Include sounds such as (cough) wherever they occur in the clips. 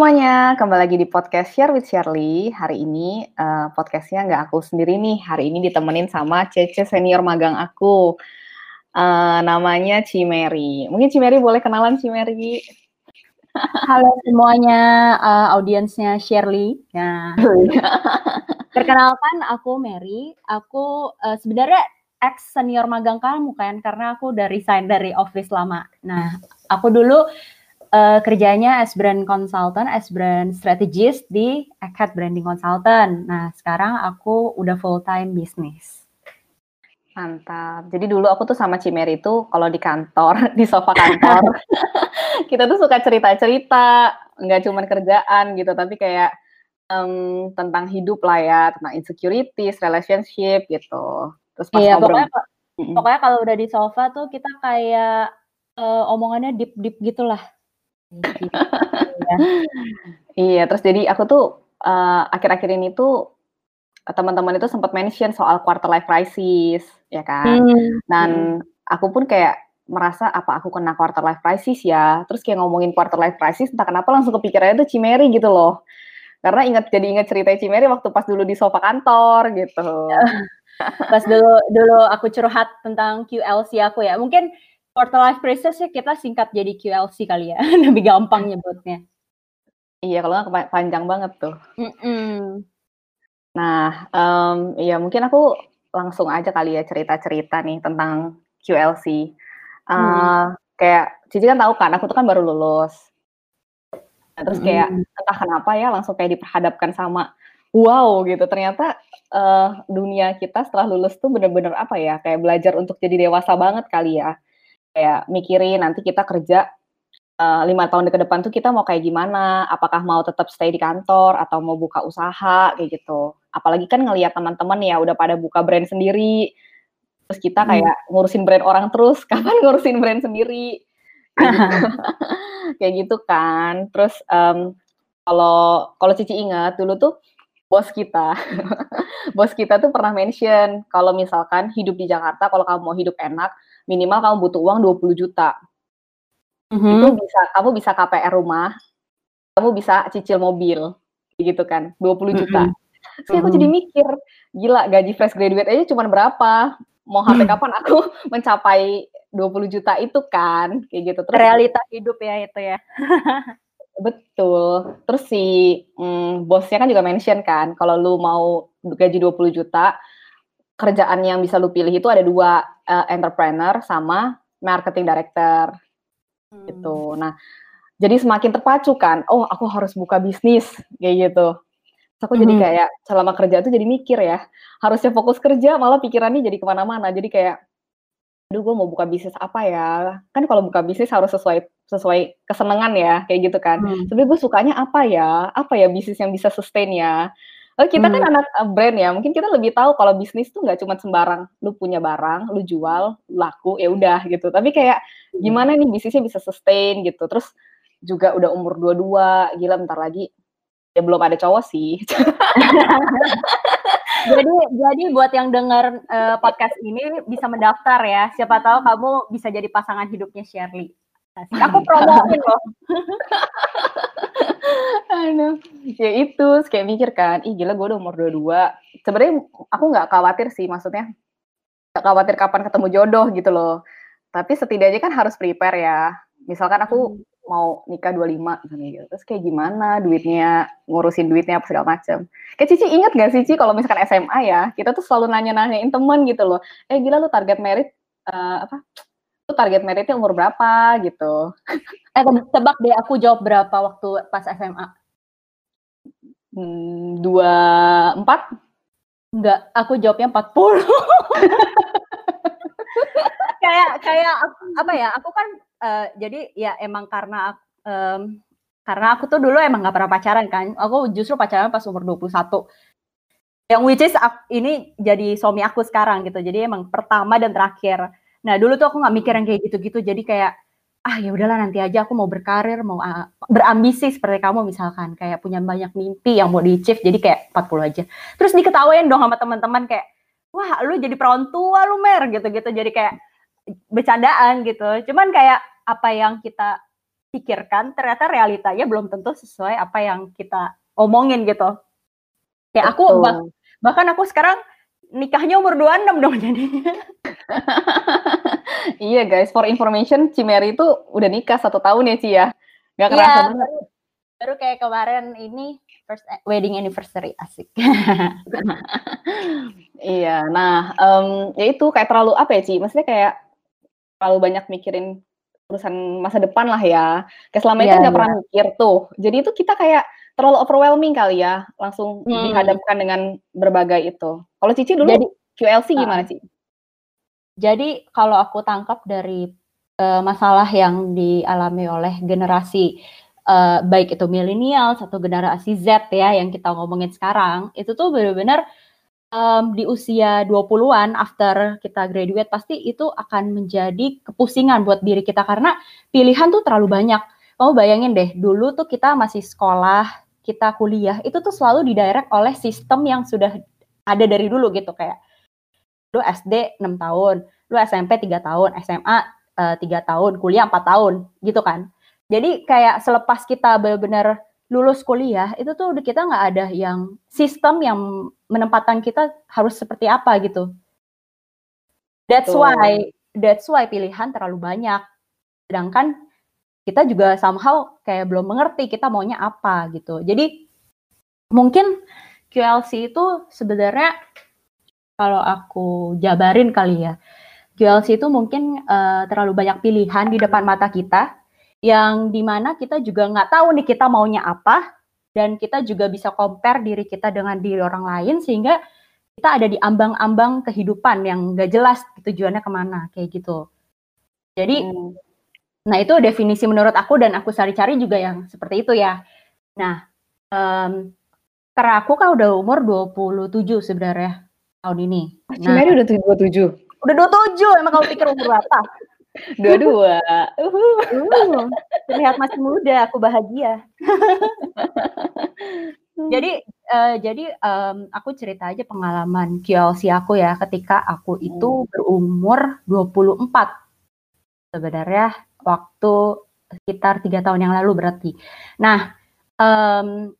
Semuanya, kembali lagi di podcast Share with Shirley. Hari ini uh, podcastnya nggak aku sendiri nih. Hari ini ditemenin sama Cece senior magang aku. Uh, namanya Cimeri. Mungkin Cimeri boleh kenalan Cimeri? Halo semuanya, uh, audiensnya Shirley. Nah, (laughs) perkenalkan aku Mary. Aku uh, sebenarnya ex senior magang kamu kan, karena aku udah resign dari office lama. Nah, aku dulu uh, kerjanya as brand consultant, as brand strategist di Acad Branding Consultant. Nah, sekarang aku udah full time bisnis. Mantap. Jadi dulu aku tuh sama Cimeri itu kalau di kantor, (laughs) di sofa kantor, (laughs) kita tuh suka cerita-cerita, nggak cuma kerjaan gitu, tapi kayak um, tentang hidup lah ya, tentang insecurities, relationship gitu. Terus pas iya, ngobrol, pokoknya, pokoknya kalau udah di sofa tuh kita kayak uh, omongannya deep deep gitulah. Gitu, ya. Iya, terus jadi aku tuh uh, akhir-akhir ini tuh teman-teman itu sempat mention soal quarter life crisis, ya kan? Hmm. Dan hmm. aku pun kayak merasa apa aku kena quarter life crisis ya. Terus kayak ngomongin quarter life crisis, entah kenapa langsung kepikirannya tuh Cimeri gitu loh. Karena ingat jadi ingat cerita Cimeri waktu pas dulu di sofa kantor gitu. (laughs) pas dulu dulu aku curhat tentang QLC aku ya. Mungkin quarter life crisis ya kita singkat jadi QLC kali ya, (laughs) lebih gampang nyebutnya. Iya, kalau nggak panjang banget tuh. Mm -mm. Nah, um, ya mungkin aku langsung aja kali ya cerita-cerita nih tentang QLC. Uh, hmm. Kayak Cici kan tahu kan, aku tuh kan baru lulus. Nah, terus kayak hmm. entah kenapa ya langsung kayak diperhadapkan sama wow gitu. Ternyata uh, dunia kita setelah lulus tuh bener-bener apa ya, kayak belajar untuk jadi dewasa banget kali ya kayak mikirin nanti kita kerja uh, lima tahun ke depan tuh kita mau kayak gimana, apakah mau tetap stay di kantor atau mau buka usaha kayak gitu. Apalagi kan ngelihat teman-teman ya udah pada buka brand sendiri, terus kita hmm. kayak hmm. ngurusin brand orang terus, (laughs) kapan ngurusin brand sendiri? Kayak gitu, (laughs) kayak gitu kan. Terus um, kalau kalau Cici ingat dulu tuh bos kita, (laughs) bos kita tuh pernah mention kalau misalkan hidup di Jakarta, kalau kamu mau hidup enak, minimal kamu butuh uang 20 juta. Mm-hmm. Itu bisa kamu bisa KPR rumah, kamu bisa cicil mobil, gitu kan, 20 juta. Mm-hmm. (laughs) Terus aku jadi mm-hmm. mikir, gila gaji fresh graduate aja cuma berapa? Mau sampai mm. kapan aku (laughs) mencapai 20 juta itu kan, kayak gitu. Terus realita hidup ya itu ya. (laughs) betul. Terus si mm, bosnya kan juga mention kan, kalau lu mau gaji 20 juta, kerjaan yang bisa lu pilih itu ada dua uh, entrepreneur sama marketing director hmm. gitu. Nah, jadi semakin terpacu kan, oh aku harus buka bisnis kayak gitu. Terus aku hmm. jadi kayak selama kerja tuh jadi mikir ya, harusnya fokus kerja malah pikirannya jadi ke mana-mana. Jadi kayak, aduh gue mau buka bisnis apa ya? Kan kalau buka bisnis harus sesuai sesuai kesenangan ya, kayak gitu kan. Hmm. Tapi gue sukanya apa ya? Apa ya bisnis yang bisa sustain ya? Oh, kita kan hmm. kan anak uh, brand ya, mungkin kita lebih tahu kalau bisnis tuh nggak cuma sembarang lu punya barang, lu jual, laku, ya udah gitu. Tapi kayak hmm. gimana nih bisnisnya bisa sustain gitu. Terus juga udah umur dua-dua, gila bentar lagi ya belum ada cowok sih. (laughs) jadi jadi buat yang dengar uh, podcast ini bisa mendaftar ya. Siapa tahu kamu bisa jadi pasangan hidupnya Shirley. Aku promoin loh. (laughs) Aduh, ya itu kayak mikir kan, ih gila gue udah umur 22. Sebenarnya aku nggak khawatir sih, maksudnya nggak khawatir kapan ketemu jodoh gitu loh. Tapi setidaknya kan harus prepare ya. Misalkan aku hmm. mau nikah 25 gitu. Terus kayak gimana duitnya, ngurusin duitnya apa segala macem. Kayak Cici inget gak sih Cici kalau misalkan SMA ya, kita tuh selalu nanya-nanyain temen gitu loh. Eh gila lu target merit uh, apa? Target meritnya umur berapa gitu. Eh tebak deh aku jawab berapa waktu pas SMA. Hmm, dua empat? Enggak, aku jawabnya empat puluh. (laughs) kayak kayak apa ya? Aku kan uh, jadi ya emang karena um, karena aku tuh dulu emang gak pernah pacaran kan. Aku justru pacaran pas umur 21. Yang which is ini jadi suami aku sekarang gitu. Jadi emang pertama dan terakhir. Nah, dulu tuh aku nggak mikir yang kayak gitu-gitu. Jadi kayak ah ya udahlah nanti aja aku mau berkarir, mau uh, berambisi seperti kamu misalkan, kayak punya banyak mimpi yang mau di achieve, jadi kayak 40 aja. Terus diketawain dong sama teman-teman kayak, wah lu jadi perawan tua lu mer gitu-gitu, jadi kayak bercandaan gitu. Cuman kayak apa yang kita pikirkan ternyata realitanya belum tentu sesuai apa yang kita omongin gitu. Kayak aku bah, bahkan aku sekarang nikahnya umur 26 dong jadi. (laughs) iya guys, for information Cimeri itu udah nikah satu tahun ya Ci ya. Gak iya, kerasa ya, banget. Baru, baru kayak kemarin ini first wedding anniversary asik. (laughs) iya, nah um, ya itu kayak terlalu apa ya Ci? Maksudnya kayak terlalu banyak mikirin urusan masa depan lah ya. Kayak selama yeah, itu nggak yeah. pernah mikir tuh. Jadi itu kita kayak terlalu overwhelming kali ya, langsung hmm. dihadapkan dengan berbagai itu. Kalau Cici dulu jadi, QLC gimana sih? Jadi kalau aku tangkap dari uh, masalah yang dialami oleh generasi uh, baik itu milenial atau generasi Z ya yang kita ngomongin sekarang, itu tuh benar-benar um, di usia 20-an after kita graduate pasti itu akan menjadi kepusingan buat diri kita karena pilihan tuh terlalu banyak. Kamu bayangin deh, dulu tuh kita masih sekolah, kita kuliah itu tuh selalu didirect oleh sistem yang sudah ada dari dulu gitu kayak lu SD 6 tahun, lu SMP 3 tahun, SMA uh, 3 tahun, kuliah 4 tahun gitu kan. Jadi kayak selepas kita benar-benar lulus kuliah itu tuh kita nggak ada yang sistem yang menempatkan kita harus seperti apa gitu. That's why that's why pilihan terlalu banyak. Sedangkan kita juga somehow kayak belum mengerti kita maunya apa gitu. Jadi mungkin QLC itu sebenarnya kalau aku jabarin kali ya, QLC itu mungkin uh, terlalu banyak pilihan di depan mata kita yang di mana kita juga nggak tahu nih kita maunya apa dan kita juga bisa compare diri kita dengan diri orang lain sehingga kita ada di ambang-ambang kehidupan yang nggak jelas tujuannya ke mana kayak gitu. Jadi hmm. Nah, itu definisi menurut aku dan aku cari-cari juga yang seperti itu ya. Nah, um, karena aku kan udah umur 27 sebenarnya tahun ini. Nah, Mary udah 27? Udah 27, emang kamu pikir umur berapa? (laughs) Dua-dua. Uh, terlihat masih muda, aku bahagia. (laughs) jadi uh, jadi um, aku cerita aja pengalaman QLC aku ya ketika aku itu hmm. berumur 24. Sebenarnya waktu sekitar tiga tahun yang lalu berarti. Nah, um,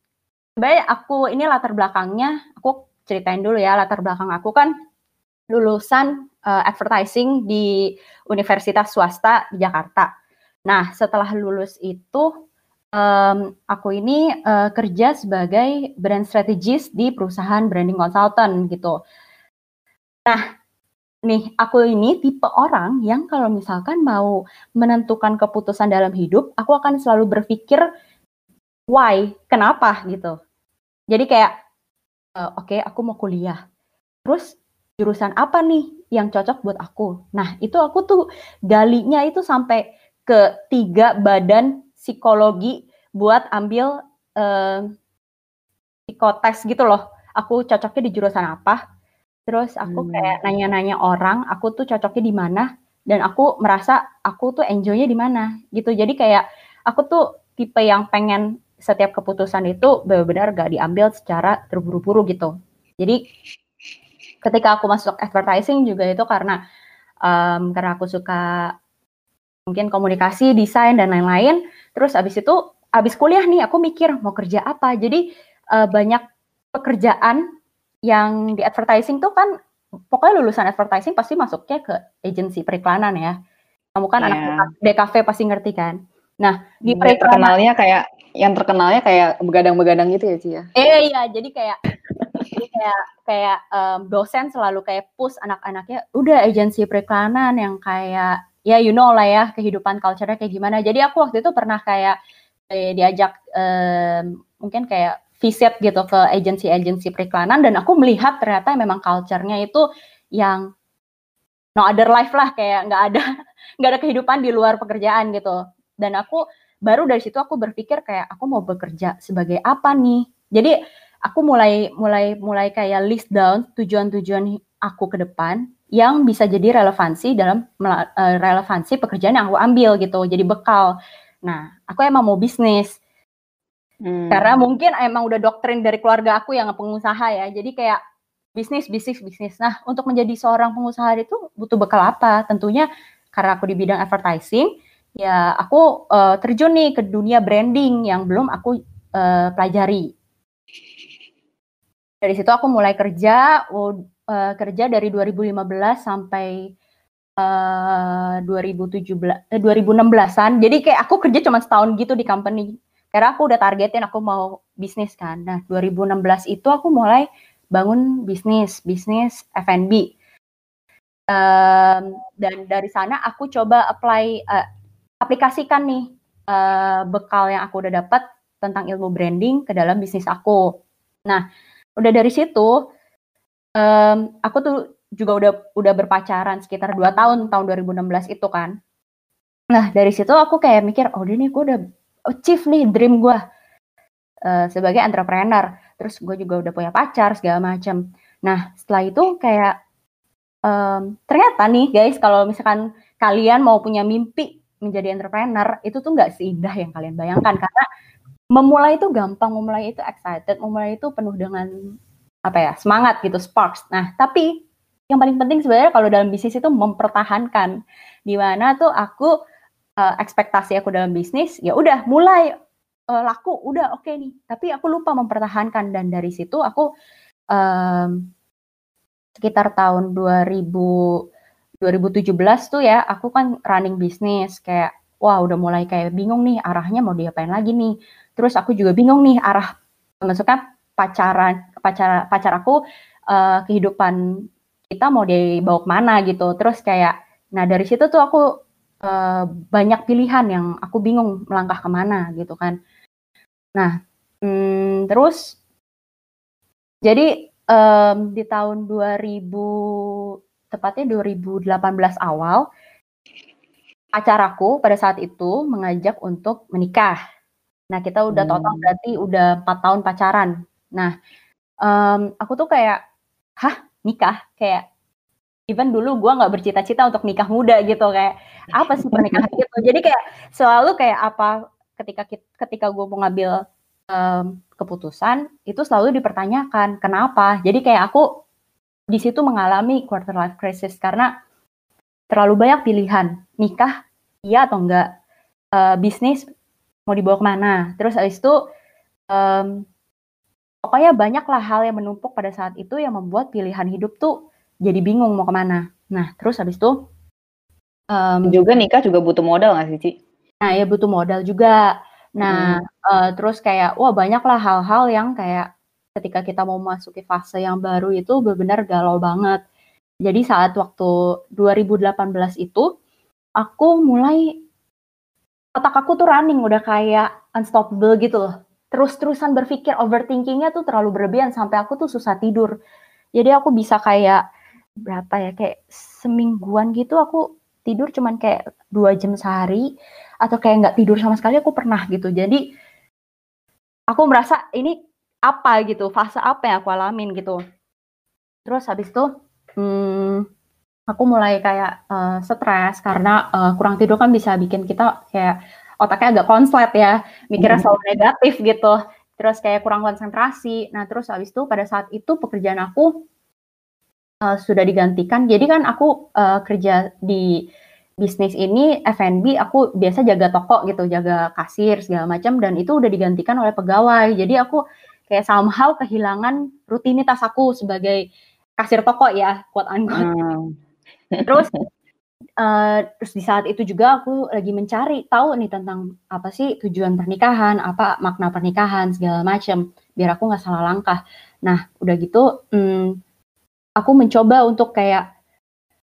sebenarnya aku ini latar belakangnya, aku ceritain dulu ya latar belakang aku kan lulusan uh, advertising di universitas swasta di Jakarta. Nah, setelah lulus itu um, aku ini uh, kerja sebagai brand strategist di perusahaan branding consultant gitu. Nah, nih aku ini tipe orang yang kalau misalkan mau menentukan keputusan dalam hidup, aku akan selalu berpikir why, kenapa gitu. Jadi kayak uh, oke okay, aku mau kuliah. Terus jurusan apa nih yang cocok buat aku? Nah, itu aku tuh galinya itu sampai ke tiga badan psikologi buat ambil uh, psikotes gitu loh. Aku cocoknya di jurusan apa? Terus aku hmm. kayak nanya-nanya orang, aku tuh cocoknya di mana dan aku merasa aku tuh enjoynya di mana gitu. Jadi kayak aku tuh tipe yang pengen setiap keputusan itu benar-benar gak diambil secara terburu-buru gitu. Jadi ketika aku masuk advertising juga itu karena um, karena aku suka mungkin komunikasi, desain dan lain-lain. Terus abis itu abis kuliah nih aku mikir mau kerja apa. Jadi uh, banyak pekerjaan yang di advertising tuh kan pokoknya lulusan advertising pasti masuknya ke agensi periklanan ya. Kamu kan yeah. anak DKV pasti ngerti kan. Nah, di periklanan terkenalnya kayak yang terkenalnya kayak begadang-begadang gitu ya, Cia? Eh iya, jadi kayak kayak kayak um, dosen selalu kayak push anak-anaknya udah agensi periklanan yang kayak ya you know lah ya kehidupan culture-nya kayak gimana. Jadi aku waktu itu pernah kayak eh, diajak um, mungkin kayak visit gitu ke agensi-agensi periklanan dan aku melihat ternyata memang culture-nya itu yang no other life lah kayak nggak ada (laughs) nggak ada kehidupan di luar pekerjaan gitu dan aku baru dari situ aku berpikir kayak aku mau bekerja sebagai apa nih jadi aku mulai mulai mulai kayak list down tujuan-tujuan aku ke depan yang bisa jadi relevansi dalam uh, relevansi pekerjaan yang aku ambil gitu jadi bekal nah aku emang mau bisnis Hmm. Karena mungkin emang udah doktrin dari keluarga aku yang pengusaha ya. Jadi kayak bisnis, bisnis, bisnis. Nah, untuk menjadi seorang pengusaha itu butuh bekal apa? Tentunya karena aku di bidang advertising, ya aku uh, terjun nih ke dunia branding yang belum aku uh, pelajari. Dari situ aku mulai kerja, uh, kerja dari 2015 sampai uh, 2017 eh, 2016-an. Jadi kayak aku kerja cuma setahun gitu di company. Karena aku udah targetin aku mau bisnis kan. Nah, 2016 itu aku mulai bangun bisnis, bisnis F&B. Um, dan dari sana aku coba apply uh, aplikasikan nih uh, bekal yang aku udah dapat tentang ilmu branding ke dalam bisnis aku. Nah, udah dari situ um, aku tuh juga udah udah berpacaran sekitar dua tahun tahun 2016 itu kan. Nah, dari situ aku kayak mikir, oh ini gue udah achieve nih dream gue uh, sebagai entrepreneur. Terus gue juga udah punya pacar segala macam. Nah, setelah itu kayak um, ternyata nih guys, kalau misalkan kalian mau punya mimpi menjadi entrepreneur itu tuh nggak seindah yang kalian bayangkan. Karena memulai itu gampang, memulai itu excited, memulai itu penuh dengan apa ya semangat gitu, sparks. Nah tapi yang paling penting sebenarnya kalau dalam bisnis itu mempertahankan. Di mana tuh aku uh, ekspektasi aku dalam bisnis ya udah mulai uh, laku udah oke okay nih. Tapi aku lupa mempertahankan dan dari situ aku um, sekitar tahun 2000 2017 tuh ya aku kan running bisnis kayak wah udah mulai kayak bingung nih arahnya mau diapain lagi nih. Terus aku juga bingung nih arah maksudnya pacaran pacar pacar aku uh, kehidupan kita mau dibawa ke mana gitu. Terus kayak nah dari situ tuh aku uh, banyak pilihan yang aku bingung melangkah ke mana gitu kan. Nah hmm, terus jadi um, di tahun 2000 tepatnya 2018 awal, pacar aku pada saat itu mengajak untuk menikah. Nah, kita udah total hmm. berarti udah empat tahun pacaran. Nah, um, aku tuh kayak, hah nikah? Kayak even dulu gue nggak bercita-cita untuk nikah muda gitu kayak apa sih pernikahan gitu jadi kayak selalu kayak apa ketika ketika gue mau ngambil um, keputusan itu selalu dipertanyakan kenapa jadi kayak aku di situ mengalami quarter life crisis karena terlalu banyak pilihan nikah iya atau enggak uh, bisnis mau dibawa ke mana terus habis itu um, pokoknya banyaklah hal yang menumpuk pada saat itu yang membuat pilihan hidup tuh jadi bingung mau ke mana nah terus habis itu um, juga nikah juga butuh modal nggak sih Ci? nah ya butuh modal juga nah hmm. uh, terus kayak wah banyaklah hal-hal yang kayak ketika kita mau masuki fase yang baru itu benar-benar galau banget. Jadi saat waktu 2018 itu aku mulai otak aku tuh running udah kayak unstoppable gitu loh. Terus-terusan berpikir overthinkingnya tuh terlalu berlebihan sampai aku tuh susah tidur. Jadi aku bisa kayak berapa ya kayak semingguan gitu aku tidur cuman kayak dua jam sehari atau kayak nggak tidur sama sekali aku pernah gitu. Jadi aku merasa ini apa gitu, fase apa yang aku alamin gitu. Terus habis itu, hmm, aku mulai kayak uh, stres karena uh, kurang tidur kan bisa bikin kita kayak otaknya agak konslet ya, mikirnya hmm. selalu negatif gitu. Terus kayak kurang konsentrasi. Nah terus habis itu pada saat itu pekerjaan aku uh, sudah digantikan. Jadi kan aku uh, kerja di bisnis ini F&B aku biasa jaga toko gitu, jaga kasir segala macam dan itu udah digantikan oleh pegawai. Jadi aku kayak somehow kehilangan rutinitas aku sebagai kasir toko ya, kuat unquote. Hmm. Terus uh, terus di saat itu juga aku lagi mencari tahu nih tentang apa sih tujuan pernikahan, apa makna pernikahan segala macam, biar aku nggak salah langkah. Nah, udah gitu, hmm, aku mencoba untuk kayak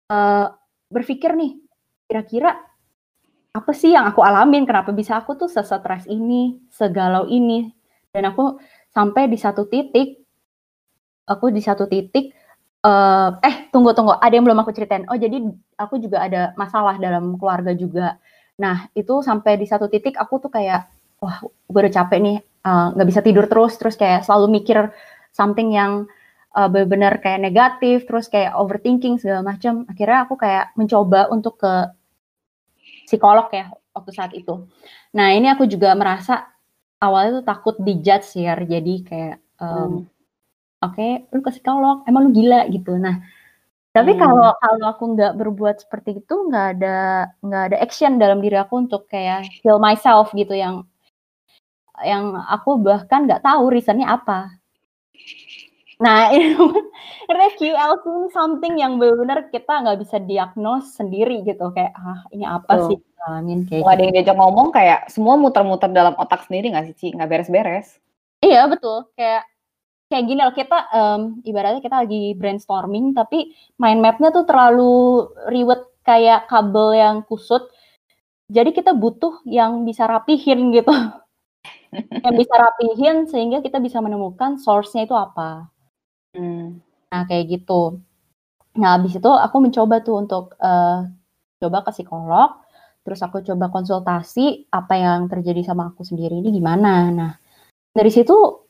uh, berpikir nih, kira-kira apa sih yang aku alamin? Kenapa bisa aku tuh sesetres ini, segalau ini? Dan aku sampai di satu titik aku di satu titik uh, eh tunggu tunggu ada yang belum aku ceritain. Oh jadi aku juga ada masalah dalam keluarga juga. Nah itu sampai di satu titik aku tuh kayak wah gue udah capek nih eh, nggak uh, bisa tidur terus. Terus kayak selalu mikir something yang uh, benar-benar kayak negatif terus kayak overthinking segala macam akhirnya aku kayak mencoba untuk ke psikolog ya waktu saat itu. Nah ini aku juga merasa awalnya tuh takut dijudge ya jadi kayak um, hmm. oke okay, lu ke psikolog emang lu gila gitu nah Tapi hmm. kalau kalau aku nggak berbuat seperti itu, nggak ada nggak ada action dalam diri aku untuk kayak heal myself gitu yang yang aku bahkan nggak tahu reasonnya apa. Nah, (laughs) QLC ini something yang benar-benar kita nggak bisa diagnos sendiri gitu kayak ah ini apa Tuh. sih alamin kayak. Ada gitu. yang diajak ngomong kayak semua muter-muter dalam otak sendiri nggak sih Ci? Nggak beres-beres. Iya betul kayak kayak gini loh kita um, ibaratnya kita lagi brainstorming tapi mind mapnya tuh terlalu ribet kayak kabel yang kusut jadi kita butuh yang bisa rapihin gitu (laughs) yang bisa rapihin sehingga kita bisa menemukan source-nya itu apa hmm. nah kayak gitu nah habis itu aku mencoba tuh untuk uh, coba ke psikolog terus aku coba konsultasi apa yang terjadi sama aku sendiri ini gimana nah dari situ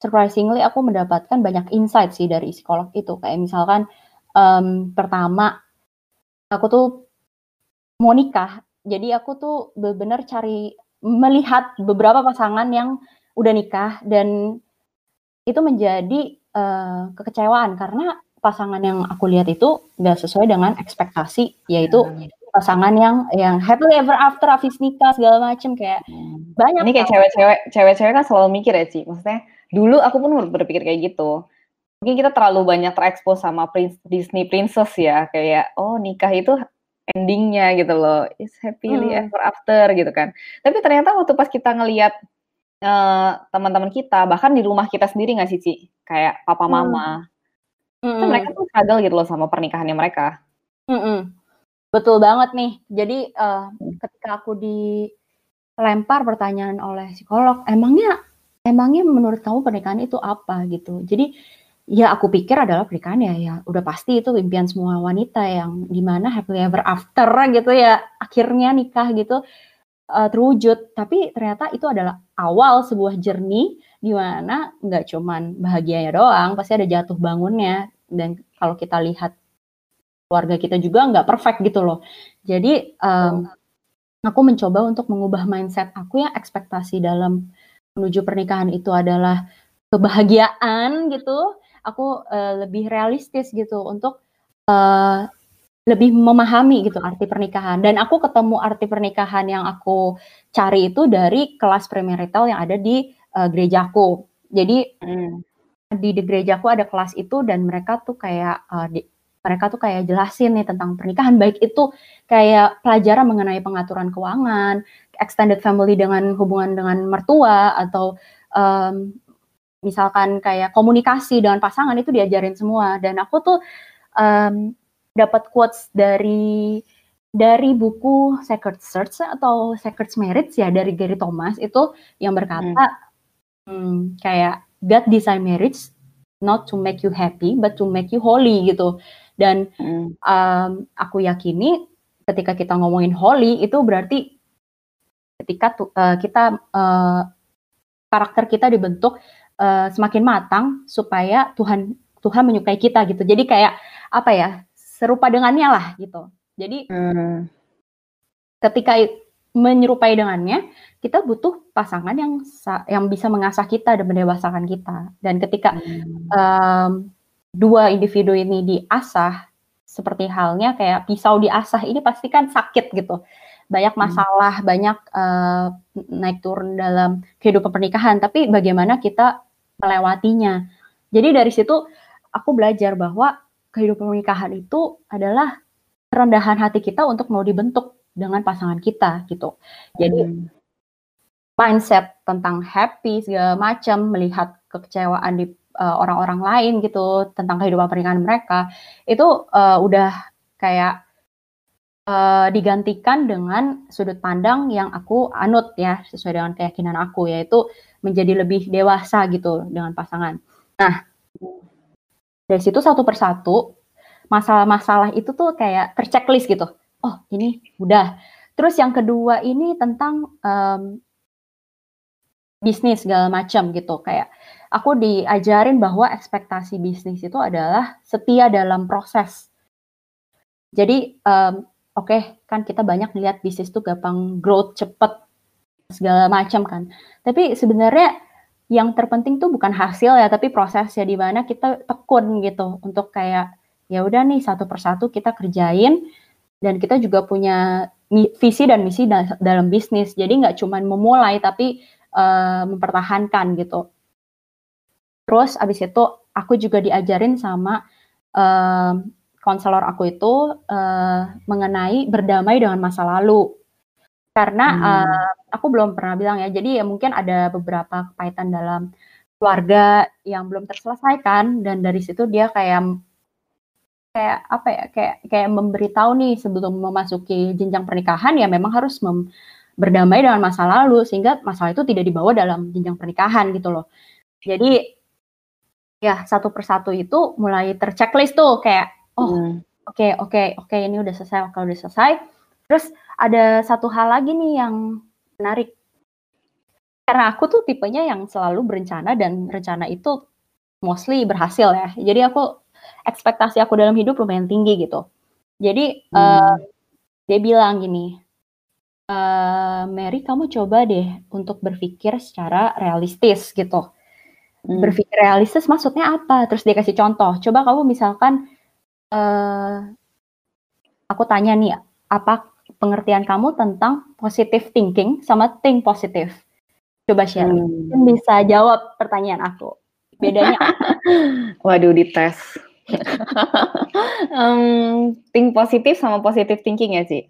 surprisingly aku mendapatkan banyak insight sih dari psikolog itu. Kayak misalkan um, pertama aku tuh mau nikah, jadi aku tuh benar-benar cari melihat beberapa pasangan yang udah nikah dan itu menjadi uh, kekecewaan karena pasangan yang aku lihat itu nggak sesuai dengan ekspektasi yaitu hmm. pasangan yang yang happily ever after habis nikah segala macem kayak hmm. banyak ini kayak cewek-cewek cewek-cewek kan selalu mikir ya sih maksudnya dulu aku pun berpikir kayak gitu mungkin kita terlalu banyak terekspos sama prince, Disney princess ya kayak oh nikah itu endingnya gitu loh is happily hmm. ever after gitu kan tapi ternyata waktu pas kita ngelihat uh, teman-teman kita bahkan di rumah kita sendiri nggak sih Ci kayak papa hmm. mama hmm. Kan mereka tuh struggle gitu loh sama pernikahannya mereka hmm. betul banget nih jadi uh, ketika aku dilempar pertanyaan oleh psikolog emangnya emangnya menurut kamu pernikahan itu apa gitu. Jadi ya aku pikir adalah pernikahan ya ya udah pasti itu impian semua wanita yang di mana happily ever after gitu ya akhirnya nikah gitu uh, terwujud. Tapi ternyata itu adalah awal sebuah jernih di mana nggak cuman bahagianya doang, pasti ada jatuh bangunnya. Dan kalau kita lihat keluarga kita juga nggak perfect gitu loh. Jadi um, aku mencoba untuk mengubah mindset aku yang ekspektasi dalam menuju pernikahan itu adalah kebahagiaan gitu, aku uh, lebih realistis gitu untuk uh, lebih memahami gitu arti pernikahan. Dan aku ketemu arti pernikahan yang aku cari itu dari kelas premarital yang ada di uh, gerejaku. Jadi hmm. di, di gerejaku ada kelas itu dan mereka tuh kayak uh, di, mereka tuh kayak jelasin nih tentang pernikahan baik itu kayak pelajaran mengenai pengaturan keuangan, extended family dengan hubungan dengan mertua atau um, misalkan kayak komunikasi dengan pasangan itu diajarin semua dan aku tuh um, dapat quotes dari dari buku Sacred Search atau Sacred Marriage ya dari Gary Thomas itu yang berkata hmm. Hmm, kayak God design marriage not to make you happy but to make you holy gitu dan hmm. um, aku yakini ketika kita ngomongin holy itu berarti ketika uh, kita uh, karakter kita dibentuk uh, semakin matang supaya Tuhan Tuhan menyukai kita gitu. Jadi kayak apa ya serupa dengannya lah gitu. Jadi hmm. ketika menyerupai dengannya, kita butuh pasangan yang yang bisa mengasah kita dan mendewasakan kita. Dan ketika hmm. um, dua individu ini diasah seperti halnya kayak pisau diasah ini pasti kan sakit gitu banyak hmm. masalah hmm. banyak uh, naik turun dalam kehidupan pernikahan tapi bagaimana kita melewatinya jadi dari situ aku belajar bahwa kehidupan pernikahan itu adalah kerendahan hati kita untuk mau dibentuk dengan pasangan kita gitu jadi hmm. mindset tentang happy segala macam melihat kekecewaan di uh, orang-orang lain gitu tentang kehidupan pernikahan mereka itu uh, udah kayak uh, digantikan dengan sudut pandang yang aku anut ya sesuai dengan keyakinan aku yaitu menjadi lebih dewasa gitu dengan pasangan. Nah dari situ satu persatu masalah-masalah itu tuh kayak terchecklist gitu. Oh ini udah. Terus yang kedua ini tentang um, bisnis segala macam gitu kayak aku diajarin bahwa ekspektasi bisnis itu adalah setia dalam proses. Jadi um, oke okay, kan kita banyak lihat bisnis tuh gampang growth cepet segala macam kan. Tapi sebenarnya yang terpenting tuh bukan hasil ya, tapi proses ya di mana kita tekun gitu untuk kayak ya udah nih satu persatu kita kerjain dan kita juga punya visi dan misi dalam bisnis. Jadi nggak cuma memulai tapi uh, mempertahankan gitu. Terus abis itu aku juga diajarin sama uh, konselor aku itu uh, mengenai berdamai dengan masa lalu. Karena hmm. uh, aku belum pernah bilang ya, jadi ya mungkin ada beberapa kepahitan dalam keluarga yang belum terselesaikan dan dari situ dia kayak kayak apa ya kayak kayak memberitahu nih sebelum memasuki jenjang pernikahan ya memang harus mem, berdamai dengan masa lalu sehingga masalah itu tidak dibawa dalam jenjang pernikahan gitu loh. Jadi ya satu persatu itu mulai terchecklist tuh kayak oh hmm. oke okay, oke okay, oke okay, ini udah selesai kalau udah selesai. Terus ada satu hal lagi nih yang menarik. Karena aku tuh tipenya yang selalu berencana dan rencana itu mostly berhasil ya. Jadi aku ekspektasi aku dalam hidup lumayan tinggi gitu. Jadi hmm. uh, dia bilang gini, uh, Mary kamu coba deh untuk berpikir secara realistis gitu. Hmm. Berpikir realistis maksudnya apa? Terus dia kasih contoh. Coba kamu misalkan, uh, aku tanya nih, apa pengertian kamu tentang positive thinking sama think positive? Coba share. Hmm. Bisa jawab pertanyaan aku. Bedanya (laughs) Waduh, dites um, think positif sama positive thinking ya sih.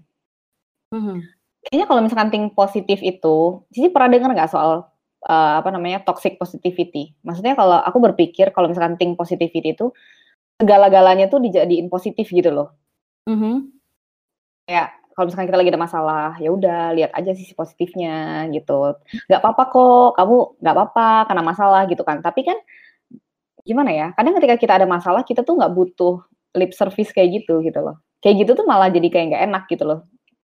Mm-hmm. Kayaknya kalau misalkan think positif itu, sih pernah dengar nggak soal uh, apa namanya toxic positivity? Maksudnya kalau aku berpikir kalau misalkan think positivity itu segala-galanya tuh dijadiin positif gitu loh. Mm-hmm. Ya kalau misalkan kita lagi ada masalah, ya udah lihat aja sisi positifnya gitu. Gak apa-apa kok, kamu gak apa-apa karena masalah gitu kan. Tapi kan gimana ya? Kadang ketika kita ada masalah kita tuh nggak butuh lip service kayak gitu gitu loh. Kayak gitu tuh malah jadi kayak nggak enak gitu loh.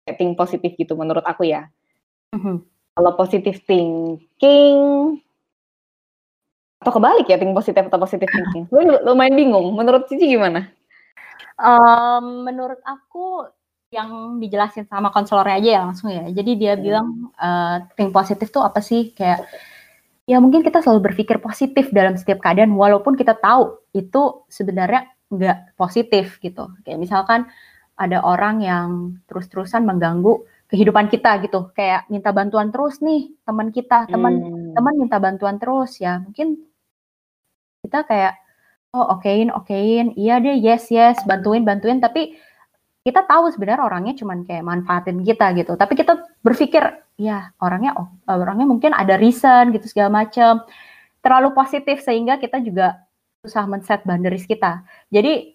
Think positif gitu menurut aku ya. Mm-hmm. Kalau positive thinking atau kebalik ya think positif atau positive thinking. Lu lumayan bingung. Menurut Cici gimana? Um, menurut aku yang dijelasin sama konselornya aja ya langsung ya. Jadi dia hmm. bilang uh, think positif tuh apa sih? Kayak ya mungkin kita selalu berpikir positif dalam setiap keadaan walaupun kita tahu itu sebenarnya nggak positif gitu. Kayak misalkan ada orang yang terus-terusan mengganggu kehidupan kita gitu. Kayak minta bantuan terus nih teman kita, teman hmm. teman minta bantuan terus ya. Mungkin kita kayak oh okein okein, iya deh yes yes bantuin bantuin tapi kita tahu sebenarnya orangnya cuman kayak manfaatin kita gitu. Tapi kita berpikir ya orangnya oh, orangnya mungkin ada reason gitu segala macam. Terlalu positif sehingga kita juga susah men-set boundaries kita. Jadi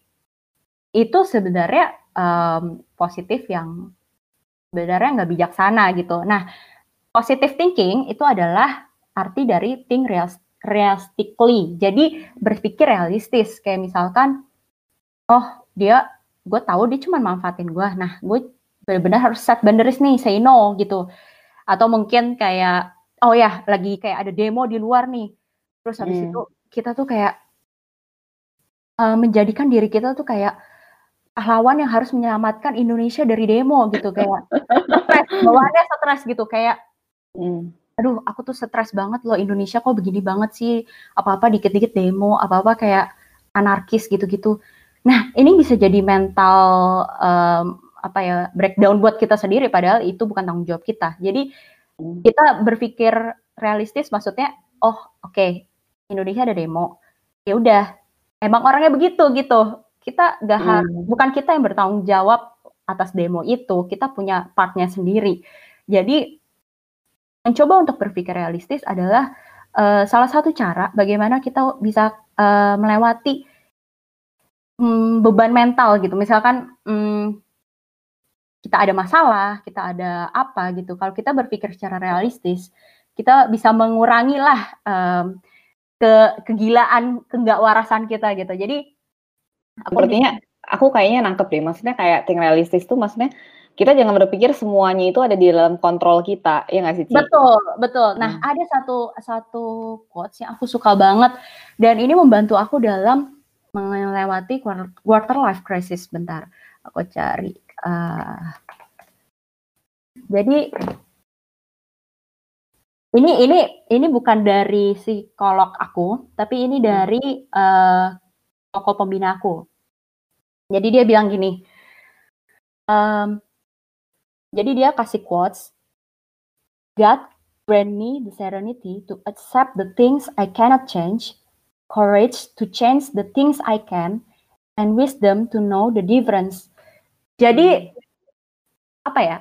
itu sebenarnya um, positif yang sebenarnya nggak bijaksana gitu. Nah, positive thinking itu adalah arti dari think realistically. Jadi berpikir realistis. Kayak misalkan, oh dia gue tahu dia cuma manfaatin gue nah gue benar-benar harus set boundaries nih say no gitu. Atau mungkin kayak oh ya lagi kayak ada demo di luar nih. Terus habis hmm. itu kita tuh kayak uh, menjadikan diri kita tuh kayak pahlawan yang harus menyelamatkan Indonesia dari demo gitu. Kayak stres (laughs) bawaannya stres gitu. Kayak hmm. aduh aku tuh stres banget loh Indonesia kok begini banget sih? Apa-apa dikit-dikit demo apa-apa kayak anarkis gitu-gitu Nah, ini bisa jadi mental um, apa ya breakdown buat kita sendiri padahal itu bukan tanggung jawab kita. Jadi kita berpikir realistis maksudnya oh oke okay, Indonesia ada demo. Ya udah, emang orangnya begitu gitu. Kita gak hmm. bukan kita yang bertanggung jawab atas demo itu, kita punya partnya sendiri. Jadi mencoba untuk berpikir realistis adalah uh, salah satu cara bagaimana kita bisa uh, melewati hmm, beban mental gitu. Misalkan hmm, kita ada masalah, kita ada apa gitu. Kalau kita berpikir secara realistis, kita bisa mengurangi lah um, ke kegilaan, warasan kita gitu. Jadi sepertinya aku kayaknya nangkep deh. Maksudnya kayak ting realistis tuh maksudnya kita jangan berpikir semuanya itu ada di dalam kontrol kita, ya nggak sih? Ci? Betul, betul. Nah, hmm. ada satu satu quotes yang aku suka banget dan ini membantu aku dalam melewati quarter life crisis. Bentar, aku cari. Uh, jadi ini ini ini bukan dari psikolog aku, tapi ini dari uh, tokoh pembina aku. Jadi dia bilang gini, um, jadi dia kasih quotes, God grant me the serenity to accept the things I cannot change, courage to change the things I can, and wisdom to know the difference. Jadi apa ya?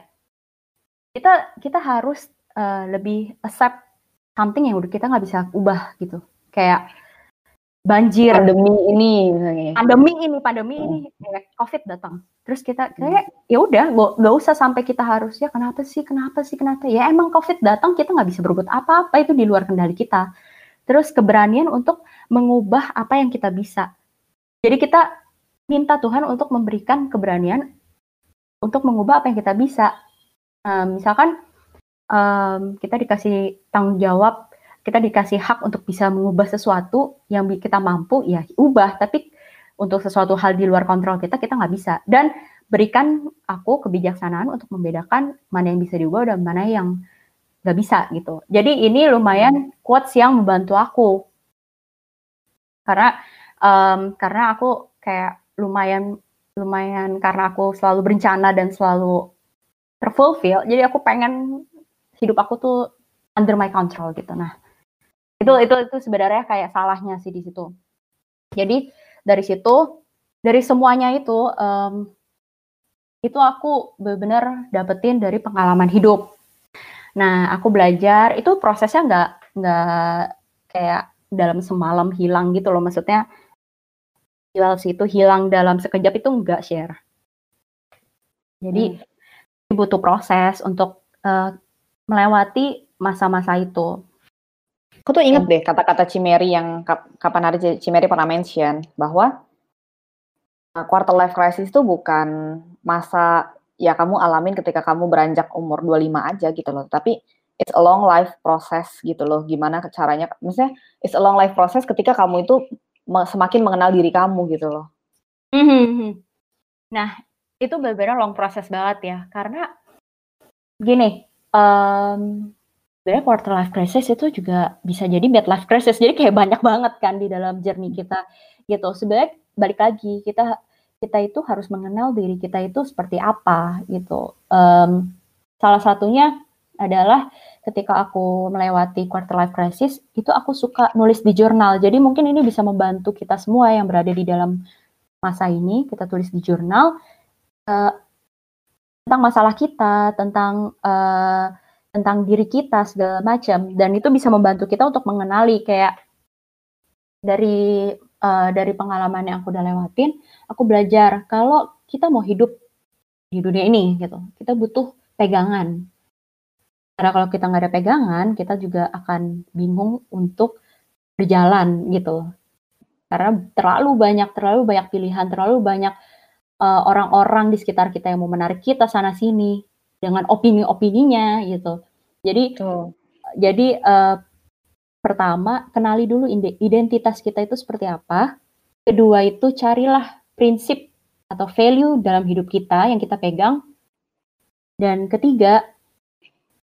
Kita kita harus uh, lebih accept something yang udah kita nggak bisa ubah gitu. Kayak banjir. Pandemi ini pandemi ini pandemi ini. Ya, covid datang. Terus kita kayak ya udah gak usah sampai kita harus ya kenapa sih kenapa sih kenapa? Ya emang covid datang kita nggak bisa berbuat apa-apa. Itu di luar kendali kita terus keberanian untuk mengubah apa yang kita bisa. Jadi kita minta Tuhan untuk memberikan keberanian untuk mengubah apa yang kita bisa. Um, misalkan um, kita dikasih tanggung jawab kita dikasih hak untuk bisa mengubah sesuatu yang kita mampu ya ubah. Tapi untuk sesuatu hal di luar kontrol kita kita nggak bisa. Dan berikan aku kebijaksanaan untuk membedakan mana yang bisa diubah dan mana yang nggak bisa gitu. Jadi ini lumayan quotes yang membantu aku. Karena um, karena aku kayak lumayan lumayan karena aku selalu berencana dan selalu terfulfill jadi aku pengen hidup aku tuh under my control gitu. Nah itu itu itu sebenarnya kayak salahnya sih di situ. Jadi dari situ dari semuanya itu um, itu aku benar-benar dapetin dari pengalaman hidup nah aku belajar itu prosesnya nggak nggak kayak dalam semalam hilang gitu loh. Maksudnya sih itu hilang dalam sekejap itu enggak share. Jadi hmm. butuh proses untuk uh, melewati masa-masa itu. Aku tuh inget deh kata-kata Cimeri yang kapan hari Cimeri pernah mention bahwa uh, quarter life crisis itu bukan masa ya kamu alamin ketika kamu beranjak umur 25 aja gitu loh, tapi it's a long life process gitu loh. Gimana caranya misalnya it's a long life process ketika kamu itu semakin mengenal diri kamu gitu loh. Mm-hmm. Nah, itu benar-benar long process banget ya, karena gini, um, sebenarnya quarter life crisis itu juga bisa jadi mid life crisis. Jadi kayak banyak banget kan di dalam journey kita gitu. Sebenarnya balik lagi kita kita itu harus mengenal diri kita itu seperti apa gitu. Um, salah satunya adalah ketika aku melewati quarter life crisis itu aku suka nulis di jurnal. Jadi mungkin ini bisa membantu kita semua yang berada di dalam masa ini kita tulis di jurnal uh, tentang masalah kita, tentang uh, tentang diri kita segala macam dan itu bisa membantu kita untuk mengenali kayak dari uh, dari pengalaman yang aku udah lewatin aku belajar kalau kita mau hidup di dunia ini gitu kita butuh pegangan karena kalau kita nggak ada pegangan kita juga akan bingung untuk berjalan gitu karena terlalu banyak terlalu banyak pilihan terlalu banyak eh, orang-orang uh, di sekitar kita yang mau menarik kita sana sini dengan opini-opininya gitu. Jadi Tuh. jadi uh, pertama kenali dulu identitas kita itu seperti apa. Kedua itu carilah prinsip atau value dalam hidup kita yang kita pegang. Dan ketiga,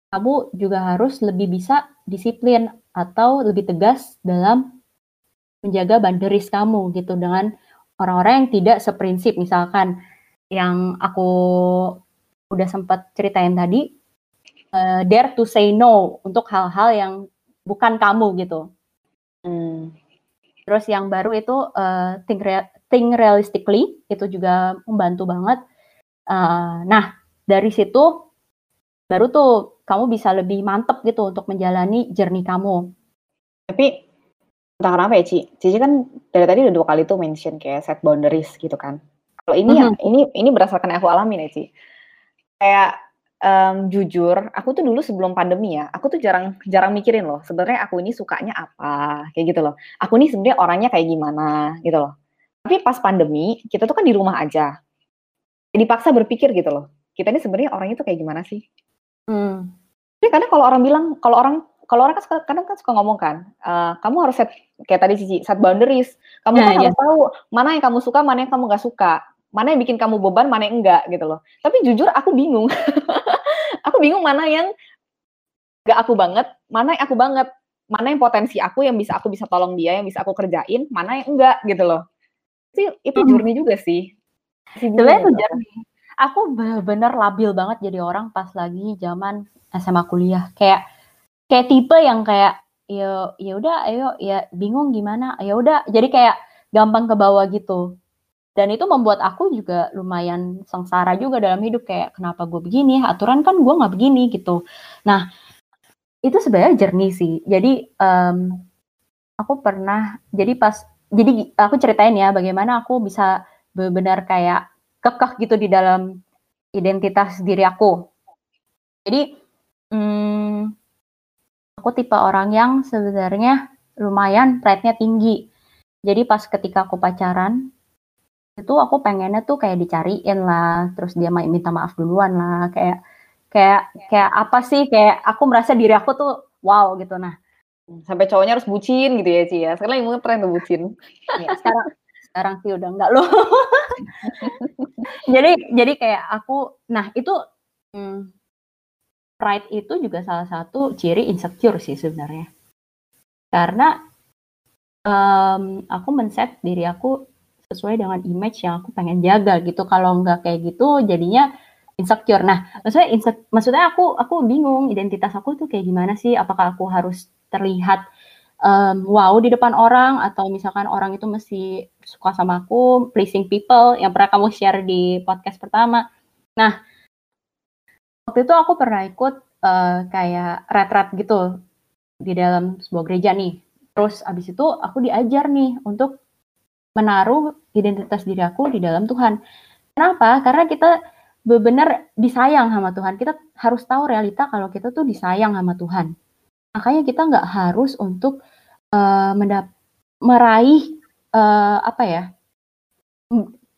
kamu juga harus lebih bisa disiplin atau lebih tegas dalam menjaga boundaries kamu gitu dengan orang-orang yang tidak seprinsip misalkan yang aku udah sempat ceritain tadi, uh, dare to say no untuk hal-hal yang bukan kamu gitu. Hmm. Terus yang baru itu uh, think, rea think realistically itu juga membantu banget. Uh, nah dari situ baru tuh kamu bisa lebih mantep gitu untuk menjalani journey kamu. Tapi entah kenapa ya Ci, Cici kan dari tadi udah dua kali tuh mention kayak set boundaries gitu kan. Kalau ini mm -hmm. ya, ini ini berdasarkan yang aku alami nih Ci kayak um, jujur, aku tuh dulu sebelum pandemi ya, aku tuh jarang jarang mikirin loh, sebenarnya aku ini sukanya apa, kayak gitu loh. Aku ini sebenarnya orangnya kayak gimana, gitu loh. Tapi pas pandemi, kita tuh kan di rumah aja. Dipaksa berpikir gitu loh. Kita ini sebenarnya orangnya tuh kayak gimana sih? Hmm. Jadi kadang kalau orang bilang, kalau orang kalau orang kan kadang kan suka ngomong kan, uh, kamu harus set kayak tadi Cici, set boundaries. Kamu nah, kan iya. harus tahu mana yang kamu suka, mana yang kamu gak suka mana yang bikin kamu beban, mana yang enggak gitu loh. Tapi jujur aku bingung. (laughs) aku bingung mana yang enggak aku banget, mana yang aku banget, mana yang potensi aku yang bisa aku bisa tolong dia, yang bisa aku kerjain, mana yang enggak gitu loh. Itu itu hmm. journey juga sih. Sebenarnya itu journey. Aku bener-bener labil banget jadi orang pas lagi zaman SMA kuliah. Kayak kayak tipe yang kayak ya ya udah ayo ya bingung gimana ya udah jadi kayak gampang ke bawah gitu dan itu membuat aku juga lumayan sengsara juga dalam hidup kayak kenapa gue begini? Aturan kan gue nggak begini gitu. Nah itu sebenarnya jernih sih. Jadi um, aku pernah jadi pas jadi aku ceritain ya bagaimana aku bisa benar-benar kayak kekeh gitu di dalam identitas diri aku. Jadi hmm, aku tipe orang yang sebenarnya lumayan pride-nya tinggi. Jadi pas ketika aku pacaran, itu aku pengennya tuh kayak dicariin lah, terus dia minta maaf duluan lah, kayak kayak kayak apa sih kayak aku merasa diri aku tuh wow gitu nah. Sampai cowoknya harus bucin gitu ya Ci ya. Sekarang yang tren tuh bucin. (laughs) Ya, sekarang sekarang sih udah enggak loh. (laughs) jadi jadi kayak aku nah itu hmm, pride itu juga salah satu ciri insecure sih sebenarnya. Karena um, aku men-set diri aku sesuai dengan image yang aku pengen jaga gitu. Kalau nggak kayak gitu jadinya insecure. Nah, maksudnya maksudnya aku aku bingung identitas aku tuh kayak gimana sih? Apakah aku harus terlihat um, wow di depan orang atau misalkan orang itu mesti suka sama aku, pleasing people yang pernah kamu share di podcast pertama. Nah, waktu itu aku pernah ikut uh, kayak retret gitu di dalam sebuah gereja nih. Terus abis itu aku diajar nih untuk menaruh identitas diri aku di dalam Tuhan. Kenapa? Karena kita benar-benar disayang sama Tuhan. Kita harus tahu realita kalau kita tuh disayang sama Tuhan. Makanya kita nggak harus untuk uh, meraih uh, apa ya,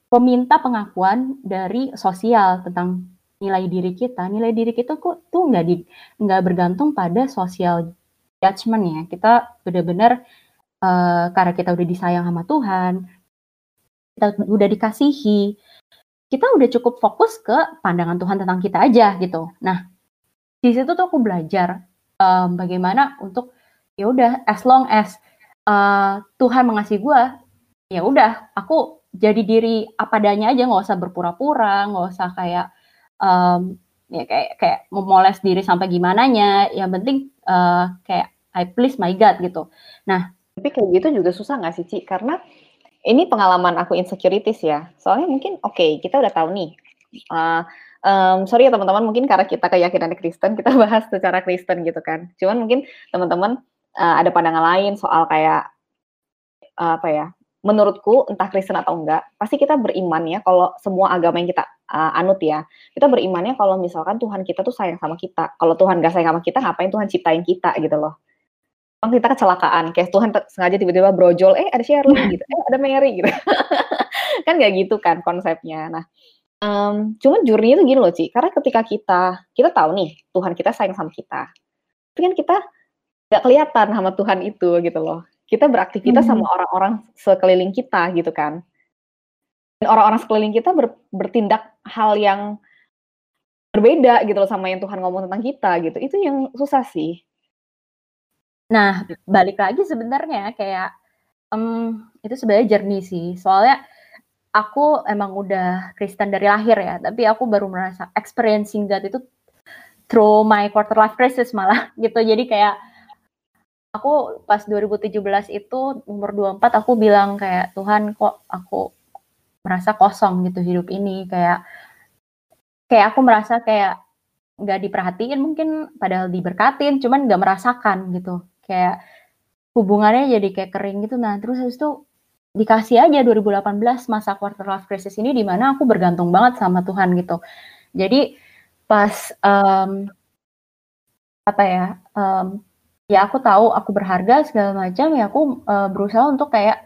meminta pengakuan dari sosial tentang nilai diri kita, nilai diri kita kok tuh nggak di nggak bergantung pada social judgment ya. Kita benar-benar uh, karena kita udah disayang sama Tuhan, kita udah dikasihi, kita udah cukup fokus ke pandangan Tuhan tentang kita aja gitu. Nah, di situ tuh aku belajar um, bagaimana untuk ya udah as long as uh, Tuhan mengasihi gue, ya udah aku jadi diri apa adanya aja nggak usah berpura-pura, nggak usah kayak um, ya kayak kayak memoles diri sampai gimana nya yang penting uh, kayak I please my God gitu nah tapi kayak gitu juga susah nggak sih Ci karena ini pengalaman aku insecurities ya soalnya mungkin oke okay, kita udah tahu nih uh, um, sorry ya teman-teman mungkin karena kita keyakinan Kristen kita (laughs) bahas secara Kristen gitu kan cuman mungkin teman-teman uh, ada pandangan lain soal kayak uh, apa ya menurutku entah Kristen atau enggak, pasti kita beriman ya kalau semua agama yang kita uh, anut ya, kita berimannya kalau misalkan Tuhan kita tuh sayang sama kita. Kalau Tuhan gak sayang sama kita, ngapain Tuhan ciptain kita gitu loh. Bang kita kecelakaan, kayak Tuhan sengaja tiba-tiba brojol, eh ada Shirley (laughs) gitu, eh ada Mary gitu. (laughs) kan gak gitu kan konsepnya. Nah, um, cuman jurninya tuh gini loh Ci, karena ketika kita, kita tahu nih Tuhan kita sayang sama kita. Tapi kan kita gak kelihatan sama Tuhan itu gitu loh kita beraktivitas hmm. sama orang-orang sekeliling kita gitu kan. Dan orang-orang sekeliling kita ber, bertindak hal yang berbeda gitu loh sama yang Tuhan ngomong tentang kita gitu. Itu yang susah sih. Nah, balik lagi sebenarnya kayak um, itu sebenarnya jernih sih. Soalnya aku emang udah Kristen dari lahir ya, tapi aku baru merasa experiencing that itu through my quarter life crisis malah (laughs) gitu. Jadi kayak aku pas 2017 itu umur 24 aku bilang kayak Tuhan kok aku merasa kosong gitu hidup ini kayak kayak aku merasa kayak nggak diperhatiin mungkin padahal diberkatin cuman nggak merasakan gitu kayak hubungannya jadi kayak kering gitu. Nah terus habis itu dikasih aja 2018 masa quarter life crisis ini di mana aku bergantung banget sama Tuhan gitu. Jadi pas um, apa ya um, ya aku tahu aku berharga segala macam ya aku uh, berusaha untuk kayak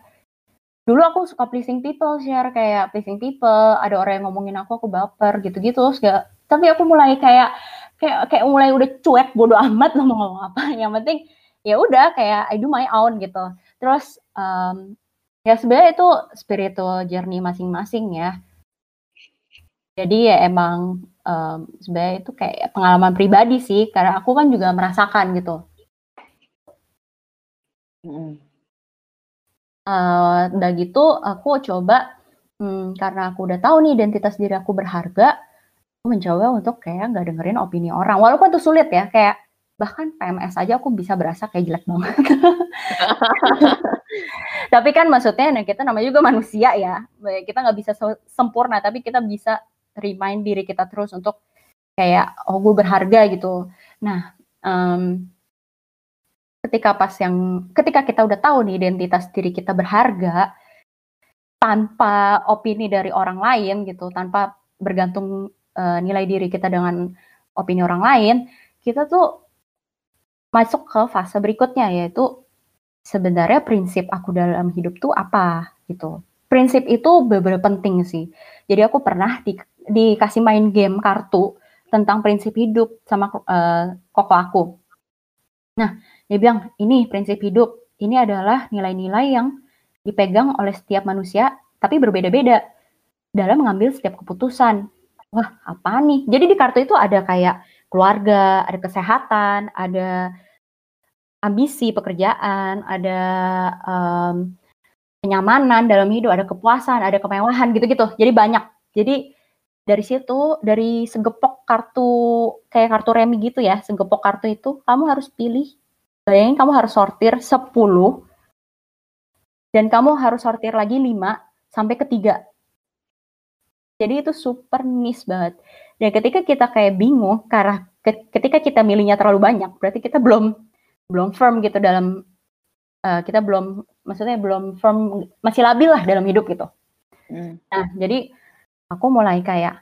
dulu aku suka pleasing people share kayak pleasing people ada orang yang ngomongin aku aku baper gitu-gitu segala. Tapi aku mulai kayak kayak kayak mulai udah cuek bodoh (laughs) amat mau ngomong apa. Yang penting ya udah kayak I do my own gitu terus um, ya sebenarnya itu spiritual journey masing-masing ya jadi ya emang um, sebenarnya itu kayak pengalaman pribadi sih karena aku kan juga merasakan gitu Mhm. Uh, udah gitu aku coba hmm, karena aku udah tahu nih identitas diri aku berharga, aku mencoba untuk kayak nggak dengerin opini orang. Walaupun itu sulit ya, kayak bahkan PMS aja aku bisa berasa kayak jelek banget. (laughs) tapi kan maksudnya nah kita namanya juga manusia ya. Kita nggak bisa sempurna, tapi kita bisa remind diri kita terus untuk kayak oh gue berharga gitu. Nah, um, ketika pas yang ketika kita udah tahu nih identitas diri kita berharga tanpa opini dari orang lain gitu, tanpa bergantung uh, nilai diri kita dengan opini orang lain, kita tuh masuk ke fase berikutnya yaitu sebenarnya prinsip aku dalam hidup tuh apa gitu. Prinsip itu beberapa penting sih. Jadi aku pernah di, dikasih main game kartu tentang prinsip hidup sama uh, koko aku. Nah, dia bilang, ini prinsip hidup. Ini adalah nilai-nilai yang dipegang oleh setiap manusia, tapi berbeda-beda dalam mengambil setiap keputusan. Wah, apa nih? Jadi di kartu itu ada kayak keluarga, ada kesehatan, ada ambisi pekerjaan, ada um, kenyamanan dalam hidup, ada kepuasan, ada kemewahan gitu-gitu. Jadi banyak. Jadi dari situ, dari segepok kartu kayak kartu remi gitu ya, segepok kartu itu kamu harus pilih. Bayangin kamu harus sortir 10 dan kamu harus sortir lagi 5 sampai ketiga. Jadi itu super niche banget. Dan ketika kita kayak bingung karena ketika kita milihnya terlalu banyak, berarti kita belum belum firm gitu dalam uh, kita belum maksudnya belum firm masih labil lah dalam hidup gitu. Hmm. Nah, jadi aku mulai kayak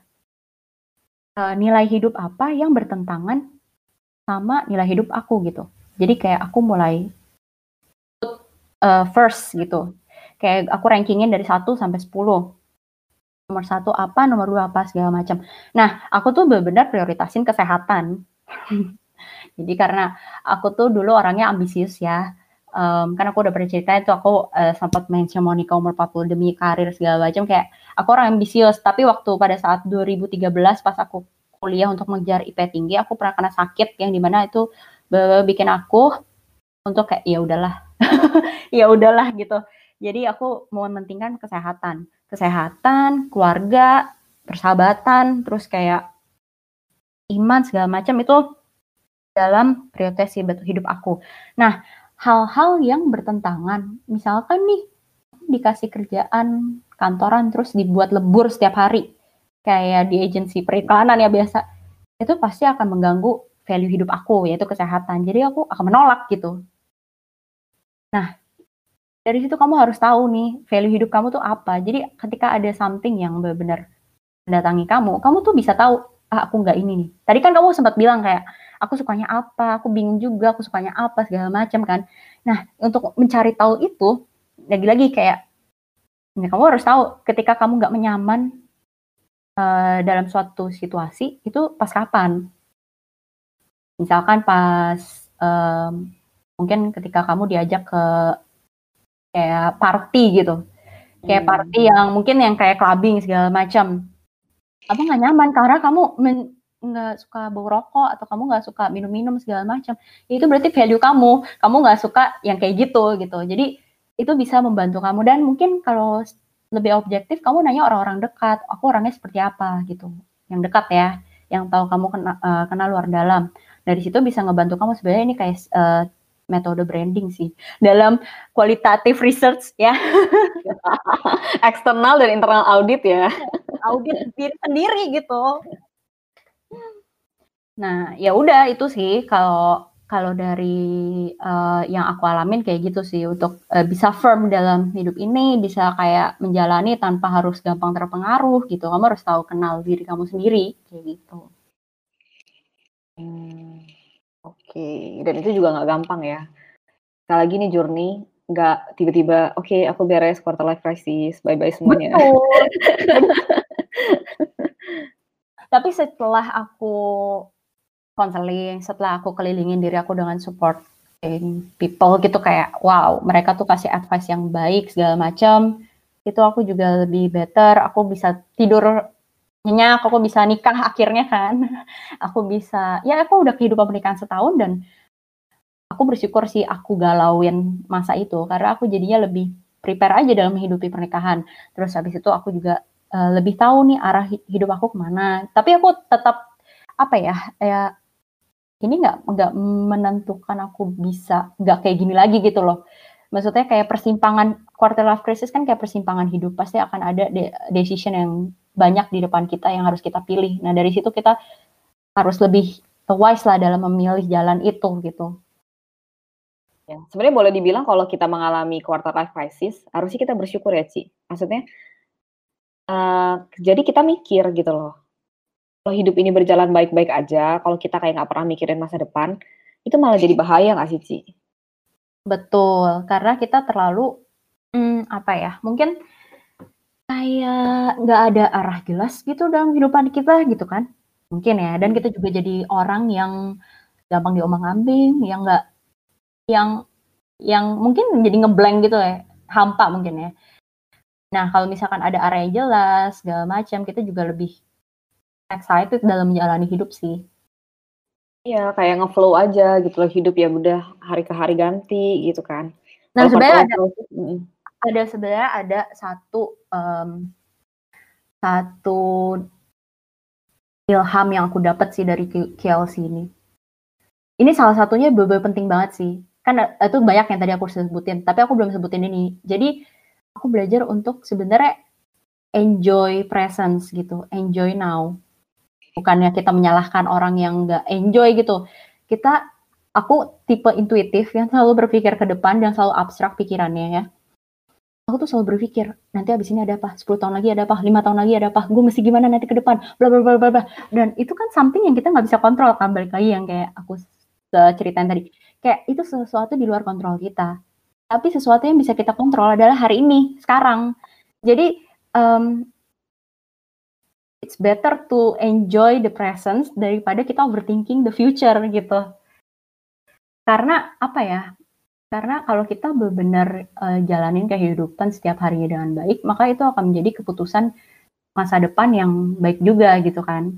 uh, nilai hidup apa yang bertentangan sama nilai hidup aku gitu. Jadi kayak aku mulai uh, first gitu. Kayak aku rankingin dari 1 sampai 10 nomor satu apa, nomor dua apa, segala macam. Nah, aku tuh benar-benar prioritasin kesehatan. (laughs) Jadi karena aku tuh dulu orangnya ambisius ya, um, kan aku udah pernah cerita itu aku uh, sempat mention Monica umur 40 demi karir segala macam kayak aku orang ambisius, tapi waktu pada saat 2013 pas aku kuliah untuk mengejar IP tinggi, aku pernah kena sakit yang di mana itu bikin aku untuk kayak ya udahlah, (laughs) ya udahlah gitu. Jadi aku mementingkan kesehatan kesehatan, keluarga, persahabatan, terus kayak iman segala macam itu dalam prioritas hidup aku. Nah, hal-hal yang bertentangan, misalkan nih dikasih kerjaan kantoran terus dibuat lebur setiap hari, kayak di agensi periklanan ya biasa, itu pasti akan mengganggu value hidup aku yaitu kesehatan. Jadi aku akan menolak gitu. Nah, dari situ kamu harus tahu nih value hidup kamu tuh apa. Jadi ketika ada something yang benar-benar mendatangi kamu, kamu tuh bisa tahu ah aku nggak ini nih. Tadi kan kamu sempat bilang kayak aku sukanya apa, aku bingung juga aku sukanya apa segala macam kan. Nah untuk mencari tahu itu lagi-lagi kayak ya kamu harus tahu ketika kamu nggak menyaman uh, dalam suatu situasi itu pas kapan. Misalkan pas um, mungkin ketika kamu diajak ke kayak party gitu. Kayak hmm. party yang mungkin yang kayak clubbing segala macam. Kamu nggak nyaman karena kamu nggak suka bau rokok atau kamu nggak suka minum-minum segala macam. Ya itu berarti value kamu. Kamu nggak suka yang kayak gitu gitu. Jadi itu bisa membantu kamu dan mungkin kalau lebih objektif kamu nanya orang-orang dekat. Aku orangnya seperti apa gitu. Yang dekat ya, yang tahu kamu kena, uh, kenal luar dalam. Dari situ bisa ngebantu kamu sebenarnya ini kayak uh, metode branding sih. Dalam kualitatif research ya. (laughs) Eksternal dan internal audit ya. Audit diri sendiri gitu. Nah ya udah itu sih. Kalau kalau dari uh, yang aku alamin kayak gitu sih untuk uh, bisa firm dalam hidup ini bisa kayak menjalani tanpa harus gampang terpengaruh gitu. Kamu harus tahu kenal diri kamu sendiri kayak gitu. Hmm. Oke, dan itu juga nggak gampang ya. Sekali lagi nih journey, nggak tiba-tiba, oke okay, aku beres quarter life crisis, bye-bye semuanya. Betul. (laughs) Tapi setelah aku konseling, setelah aku kelilingin diri aku dengan support people gitu kayak wow mereka tuh kasih advice yang baik segala macam itu aku juga lebih better aku bisa tidur nyenyak aku bisa nikah akhirnya kan (laughs) aku bisa ya aku udah kehidupan pernikahan setahun dan aku bersyukur sih aku galauin masa itu karena aku jadinya lebih prepare aja dalam menghidupi pernikahan. Terus habis itu aku juga uh, lebih tahu nih arah hidup aku ke mana. Tapi aku tetap apa ya, ya ini nggak nggak menentukan aku bisa nggak kayak gini lagi gitu loh. Maksudnya kayak persimpangan quarter life crisis kan kayak persimpangan hidup pasti akan ada de decision yang banyak di depan kita yang harus kita pilih. Nah dari situ kita harus lebih wise lah dalam memilih jalan itu gitu. Ya, sebenarnya boleh dibilang kalau kita mengalami quarter life crisis, harusnya kita bersyukur ya, Ci. Maksudnya, uh, jadi kita mikir gitu loh. Kalau hidup ini berjalan baik-baik aja, kalau kita kayak nggak pernah mikirin masa depan, itu malah jadi bahaya nggak sih, Ci? Betul, karena kita terlalu, hmm, apa ya, mungkin kayak nggak ada arah jelas gitu dalam kehidupan kita gitu kan. Mungkin ya, dan kita juga jadi orang yang gampang diomong-ambing, yang nggak yang yang mungkin jadi ngeblank gitu ya, hampa mungkin ya. Nah, kalau misalkan ada area jelas, segala macam, kita juga lebih excited dalam menjalani hidup sih. Iya, kayak ngeflow aja gitu loh hidup ya udah hari ke hari ganti gitu kan. Nah, sebenarnya ada ada sebenarnya ada satu um, satu ilham yang aku dapat sih dari KLC ini. Ini salah satunya beberapa penting banget sih. Kan itu banyak yang tadi aku sebutin tapi aku belum sebutin ini. Jadi aku belajar untuk sebenarnya enjoy presence gitu enjoy now. Bukannya kita menyalahkan orang yang nggak enjoy gitu. Kita aku tipe intuitif yang selalu berpikir ke depan dan selalu abstrak pikirannya ya aku tuh selalu berpikir nanti abis ini ada apa? 10 tahun lagi ada apa? Lima tahun lagi ada apa? Gue mesti gimana nanti ke depan? Bla bla bla bla bla. Dan itu kan something yang kita nggak bisa kontrol kan balik lagi yang kayak aku ceritain tadi. Kayak itu sesuatu di luar kontrol kita. Tapi sesuatu yang bisa kita kontrol adalah hari ini sekarang. Jadi um, it's better to enjoy the present daripada kita overthinking the future gitu. Karena apa ya karena kalau kita benar-benar uh, jalanin kehidupan setiap harinya dengan baik maka itu akan menjadi keputusan masa depan yang baik juga gitu kan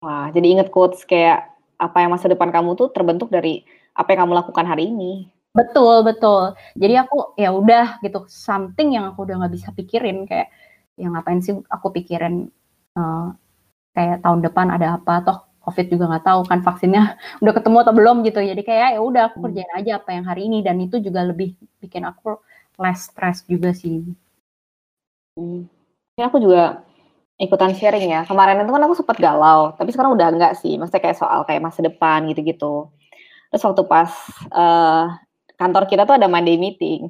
wah jadi inget quotes kayak apa yang masa depan kamu tuh terbentuk dari apa yang kamu lakukan hari ini. Betul, betul. Jadi aku ya udah gitu, something yang aku udah nggak bisa pikirin kayak yang ngapain sih aku pikirin uh, kayak tahun depan ada apa toh COVID juga nggak tahu kan vaksinnya (laughs) udah ketemu atau belum gitu. Jadi kayak ya udah aku hmm. kerjain aja apa yang hari ini dan itu juga lebih bikin aku less stress juga sih. Hmm. Ya aku juga ikutan sharing ya. Kemarin itu kan aku sempat galau, tapi sekarang udah enggak sih. Maksudnya kayak soal kayak masa depan gitu-gitu. Terus waktu pas uh, kantor kita tuh ada Monday meeting.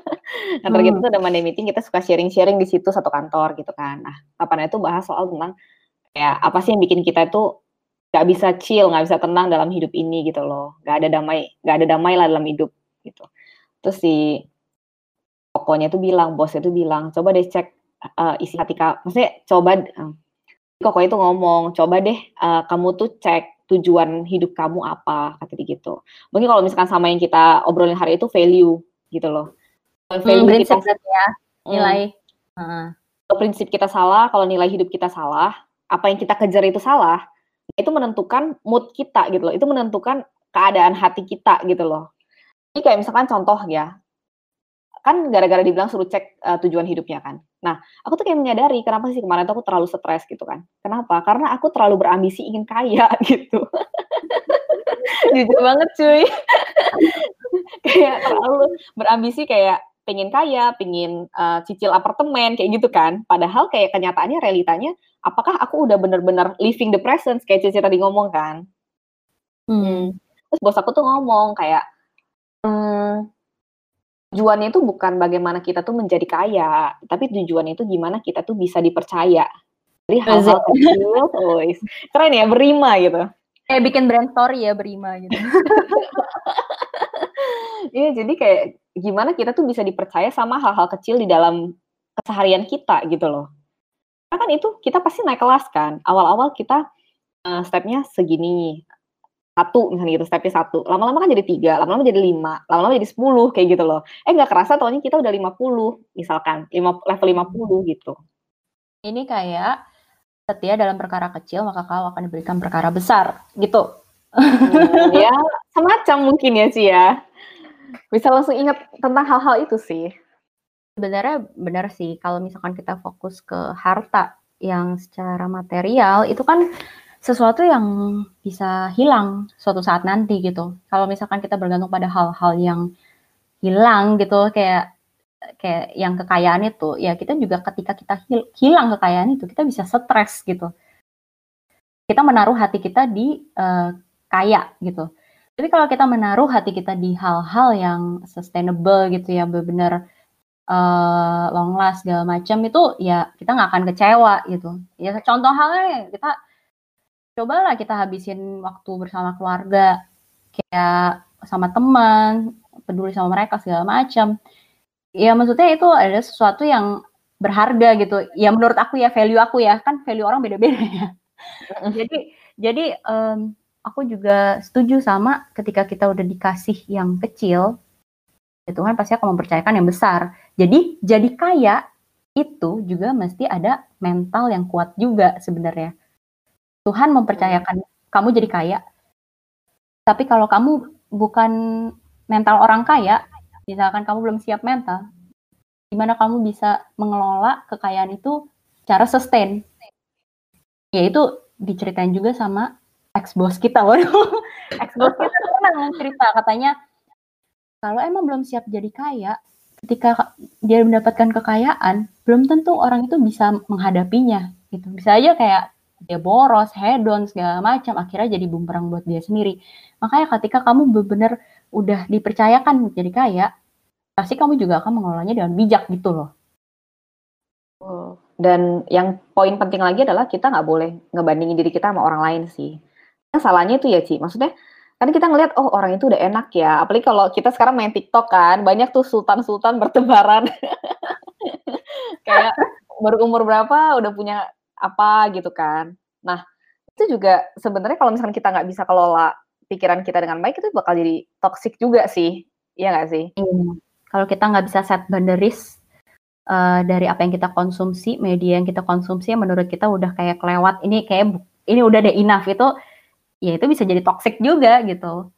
(laughs) kantor hmm. kita tuh ada Monday meeting, kita suka sharing-sharing di situ satu kantor gitu kan. Nah, kapan itu bahas soal tentang kayak apa sih yang bikin kita itu gak bisa chill, gak bisa tenang dalam hidup ini gitu loh. Gak ada damai, gak ada damai lah dalam hidup gitu. Terus si pokoknya tuh bilang, bosnya tuh bilang, coba deh cek uh, isi hati kamu. Maksudnya coba, uh, kok itu ngomong, coba deh uh, kamu tuh cek tujuan hidup kamu apa kata dia gitu mungkin kalau misalkan sama yang kita obrolin hari itu value gitu loh value hmm, kita ya nilai hmm. kalau prinsip kita salah kalau nilai hidup kita salah apa yang kita kejar itu salah itu menentukan mood kita gitu loh itu menentukan keadaan hati kita gitu loh ini kayak misalkan contoh ya kan gara-gara dibilang suruh cek uh, tujuan hidupnya kan. Nah, aku tuh kayak menyadari kenapa sih kemarin tuh aku terlalu stres gitu kan. Kenapa? Karena aku terlalu berambisi ingin kaya (laughs) gitu. Jujur banget cuy. (laughs) kayak terlalu berambisi kayak pengen kaya, pengen uh, cicil apartemen kayak gitu kan. Padahal kayak kenyataannya realitanya apakah aku udah bener-bener living the present kayak Cici tadi ngomong kan. Hmm. Terus bos aku tuh ngomong kayak hmm, tujuannya itu bukan bagaimana kita tuh menjadi kaya, tapi tujuannya itu gimana kita tuh bisa dipercaya. Jadi hal-hal kecil, (laughs) tulis. keren ya berima gitu. Kayak bikin brand story ya berima gitu. (laughs) Iya, jadi kayak gimana kita tuh bisa dipercaya sama hal-hal kecil di dalam keseharian kita gitu loh. Karena kan itu kita pasti naik kelas kan. Awal-awal kita uh, stepnya segini, satu misalnya gitu, stepnya satu. Lama-lama kan jadi tiga, lama-lama jadi lima, lama-lama jadi sepuluh kayak gitu loh. Eh nggak kerasa tahunnya kita udah lima puluh misalkan, lima, level lima puluh gitu. Ini kayak setia dalam perkara kecil maka kau akan diberikan perkara besar gitu. Hmm, ya semacam mungkin ya sih ya. Bisa langsung ingat tentang hal-hal itu sih. Sebenarnya benar sih kalau misalkan kita fokus ke harta yang secara material itu kan sesuatu yang bisa hilang suatu saat nanti gitu. Kalau misalkan kita bergantung pada hal-hal yang hilang gitu kayak kayak yang kekayaan itu ya kita juga ketika kita hilang kekayaan itu kita bisa stres gitu. Kita menaruh hati kita di uh, kaya gitu. Tapi kalau kita menaruh hati kita di hal-hal yang sustainable gitu ya benar-benar uh, long last segala macam itu ya kita nggak akan kecewa gitu. Ya contoh halnya kita cobalah kita habisin waktu bersama keluarga kayak sama teman, peduli sama mereka segala macam. Ya maksudnya itu ada sesuatu yang berharga gitu. Ya menurut aku ya value aku ya kan value orang beda-beda ya. jadi jadi um, aku juga setuju sama ketika kita udah dikasih yang kecil ya Tuhan pasti akan mempercayakan yang besar. Jadi jadi kaya itu juga mesti ada mental yang kuat juga sebenarnya. Tuhan mempercayakan kamu jadi kaya. Tapi kalau kamu bukan mental orang kaya, misalkan kamu belum siap mental, gimana kamu bisa mengelola kekayaan itu cara sustain? Yaitu diceritain juga sama ex boss kita, waduh, (laughs) ex boss kita pernah cerita katanya kalau emang belum siap jadi kaya, ketika dia mendapatkan kekayaan, belum tentu orang itu bisa menghadapinya. Gitu. Bisa aja kayak dia boros, hedon segala macam, akhirnya jadi bumerang buat dia sendiri. Makanya ketika kamu benar-benar udah dipercayakan jadi kaya, pasti kamu juga akan mengelolanya dengan bijak gitu loh. Oh, dan yang poin penting lagi adalah kita nggak boleh ngebandingin diri kita sama orang lain sih. Yang salahnya itu ya Ci, maksudnya kan kita ngelihat oh orang itu udah enak ya. Apalagi kalau kita sekarang main TikTok kan banyak tuh sultan-sultan bertebaran. (laughs) Kayak baru umur berapa udah punya apa gitu kan. Nah itu juga sebenarnya kalau misalkan kita nggak bisa kelola pikiran kita dengan baik itu bakal jadi toxic juga sih. Iya nggak sih? Iya. kalau kita nggak bisa set boundaries uh, dari apa yang kita konsumsi media yang kita konsumsi yang menurut kita udah kayak kelewat ini kayak ini udah deh enough. Itu ya itu bisa jadi toxic juga gitu.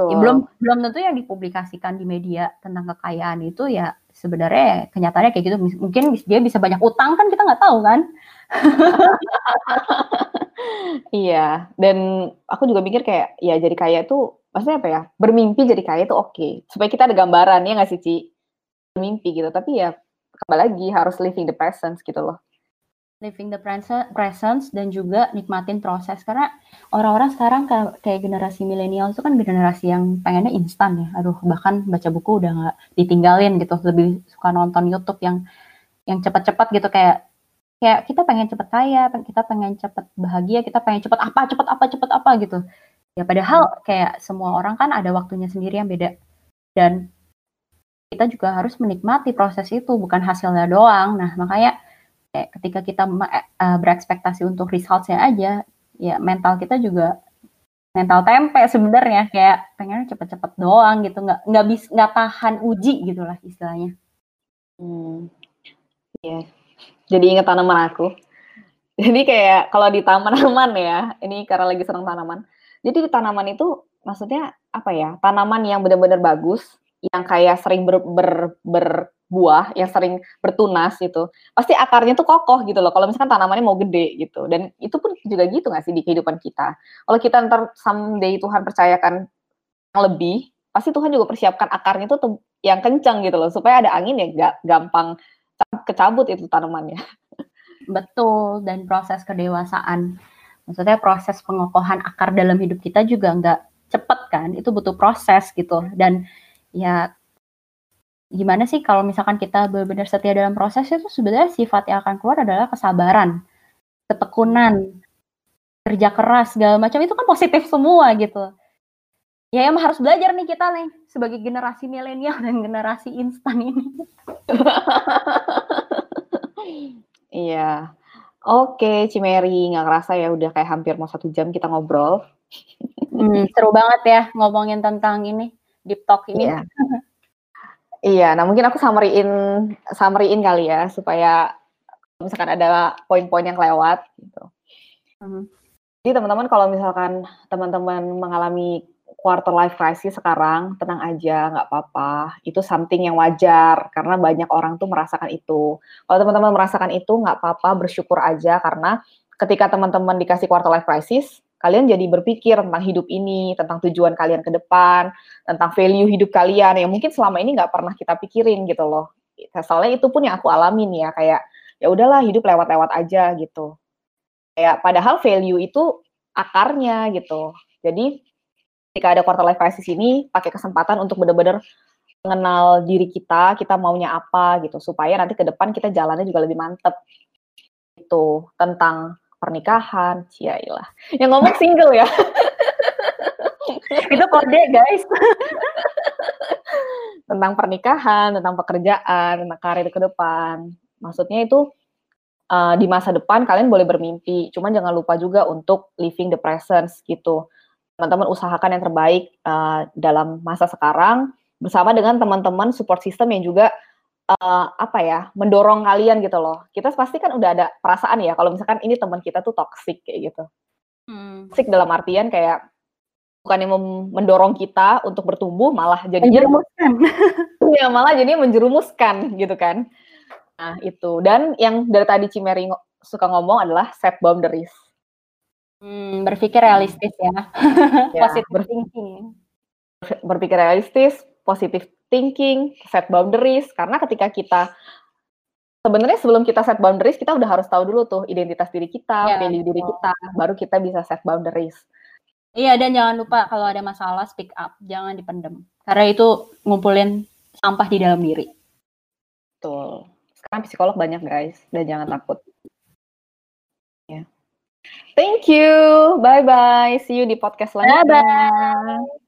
Ya, belum belum tentu yang dipublikasikan di media tentang kekayaan itu ya sebenarnya kenyataannya kayak gitu. Mungkin dia bisa banyak utang kan kita nggak tahu kan. (laughs) iya, dan aku juga mikir kayak ya jadi kaya itu maksudnya apa ya? Bermimpi jadi kaya itu oke. Okay. Supaya kita ada gambaran ya nggak sih Ci? Bermimpi gitu. Tapi ya kembali lagi harus living the present gitu loh living the presence dan juga nikmatin proses. Karena orang-orang sekarang kayak generasi milenial itu kan generasi yang pengennya instan ya. Aduh bahkan baca buku udah nggak ditinggalin gitu. Lebih suka nonton YouTube yang yang cepat-cepat gitu. Kayak kayak kita pengen cepet kaya kita pengen cepet bahagia kita pengen cepet apa cepet apa cepet apa gitu. Ya padahal kayak semua orang kan ada waktunya sendiri yang beda. Dan kita juga harus menikmati proses itu bukan hasilnya doang. Nah makanya kayak ketika kita uh, berekspektasi untuk resultsnya aja ya mental kita juga mental tempe sebenarnya. Kayak pengen cepet-cepet doang gitu. Nggak nggak bisa nggak tahan uji gitulah istilahnya. Hmm. Ya jadi inget tanaman aku. (laughs) Jadi kayak kalau di taman-taman ya ini karena lagi senang tanaman. Jadi di tanaman itu maksudnya apa ya? Tanaman yang benar-benar bagus yang kayak sering ber, ber, ber buah yang sering bertunas gitu, pasti akarnya tuh kokoh gitu loh. Kalau misalkan tanamannya mau gede gitu, dan itu pun juga gitu nggak sih di kehidupan kita. Kalau kita ntar someday Tuhan percayakan yang lebih, pasti Tuhan juga persiapkan akarnya tuh yang kencang gitu loh, supaya ada angin ya gak gampang kecabut itu tanamannya. (laughs) Betul, dan proses kedewasaan, maksudnya proses pengokohan akar dalam hidup kita juga nggak cepet kan, itu butuh proses gitu. Dan ya gimana sih kalau misalkan kita benar-benar setia dalam proses itu sebenarnya sifat yang akan keluar adalah kesabaran, ketekunan, kerja keras segala macam itu kan positif semua gitu. Ya emang harus belajar nih kita nih sebagai generasi milenial dan generasi instan ini. (laughs) iya. Oke, Cimeri, nggak kerasa ya udah kayak hampir mau satu jam kita ngobrol. Hmm, seru banget ya ngomongin tentang ini, deep talk ini. Iya. (laughs) Iya, nah mungkin aku summary-in summary-in kali ya supaya misalkan ada poin-poin yang lewat gitu. Hmm. Jadi teman-teman kalau misalkan teman-teman mengalami quarter life crisis sekarang, tenang aja, nggak apa-apa. Itu something yang wajar karena banyak orang tuh merasakan itu. Kalau teman-teman merasakan itu nggak apa-apa, bersyukur aja karena ketika teman-teman dikasih quarter life crisis, kalian jadi berpikir tentang hidup ini, tentang tujuan kalian ke depan, tentang value hidup kalian yang mungkin selama ini nggak pernah kita pikirin gitu loh. Soalnya itu pun yang aku alamin ya, kayak ya udahlah hidup lewat-lewat aja gitu. Kayak padahal value itu akarnya gitu. Jadi ketika ada quarter life crisis ini pakai kesempatan untuk benar-benar mengenal diri kita, kita maunya apa gitu supaya nanti ke depan kita jalannya juga lebih mantep. Itu tentang pernikahan, ciailah. Yang ngomong single ya. Itu kode, guys. (laughs) tentang pernikahan, tentang pekerjaan, tentang karir ke depan. Maksudnya itu uh, di masa depan kalian boleh bermimpi, cuman jangan lupa juga untuk living the present gitu teman-teman usahakan yang terbaik uh, dalam masa sekarang bersama dengan teman-teman support system yang juga uh, apa ya mendorong kalian gitu loh. Kita pasti kan udah ada perasaan ya kalau misalkan ini teman kita tuh toxic kayak gitu. Hmm. Toxic dalam artian kayak bukan yang mendorong kita untuk bertumbuh malah jadi menjerumuskan. (laughs) ya malah jadi menjerumuskan gitu kan. Nah, itu. Dan yang dari tadi Cimeri suka ngomong adalah set boundaries Hmm, berpikir realistis ya. ya (laughs) positive thinking. Berpikir realistis, positive thinking, set boundaries. Karena ketika kita sebenarnya sebelum kita set boundaries, kita udah harus tahu dulu tuh identitas diri kita, ya, value diri kita, baru kita bisa set boundaries. Iya, dan jangan lupa kalau ada masalah speak up, jangan dipendem. Karena itu ngumpulin sampah di dalam diri. Betul. Sekarang psikolog banyak guys, dan jangan takut. Thank you. Bye bye. See you di podcast selanjutnya. Bye bye.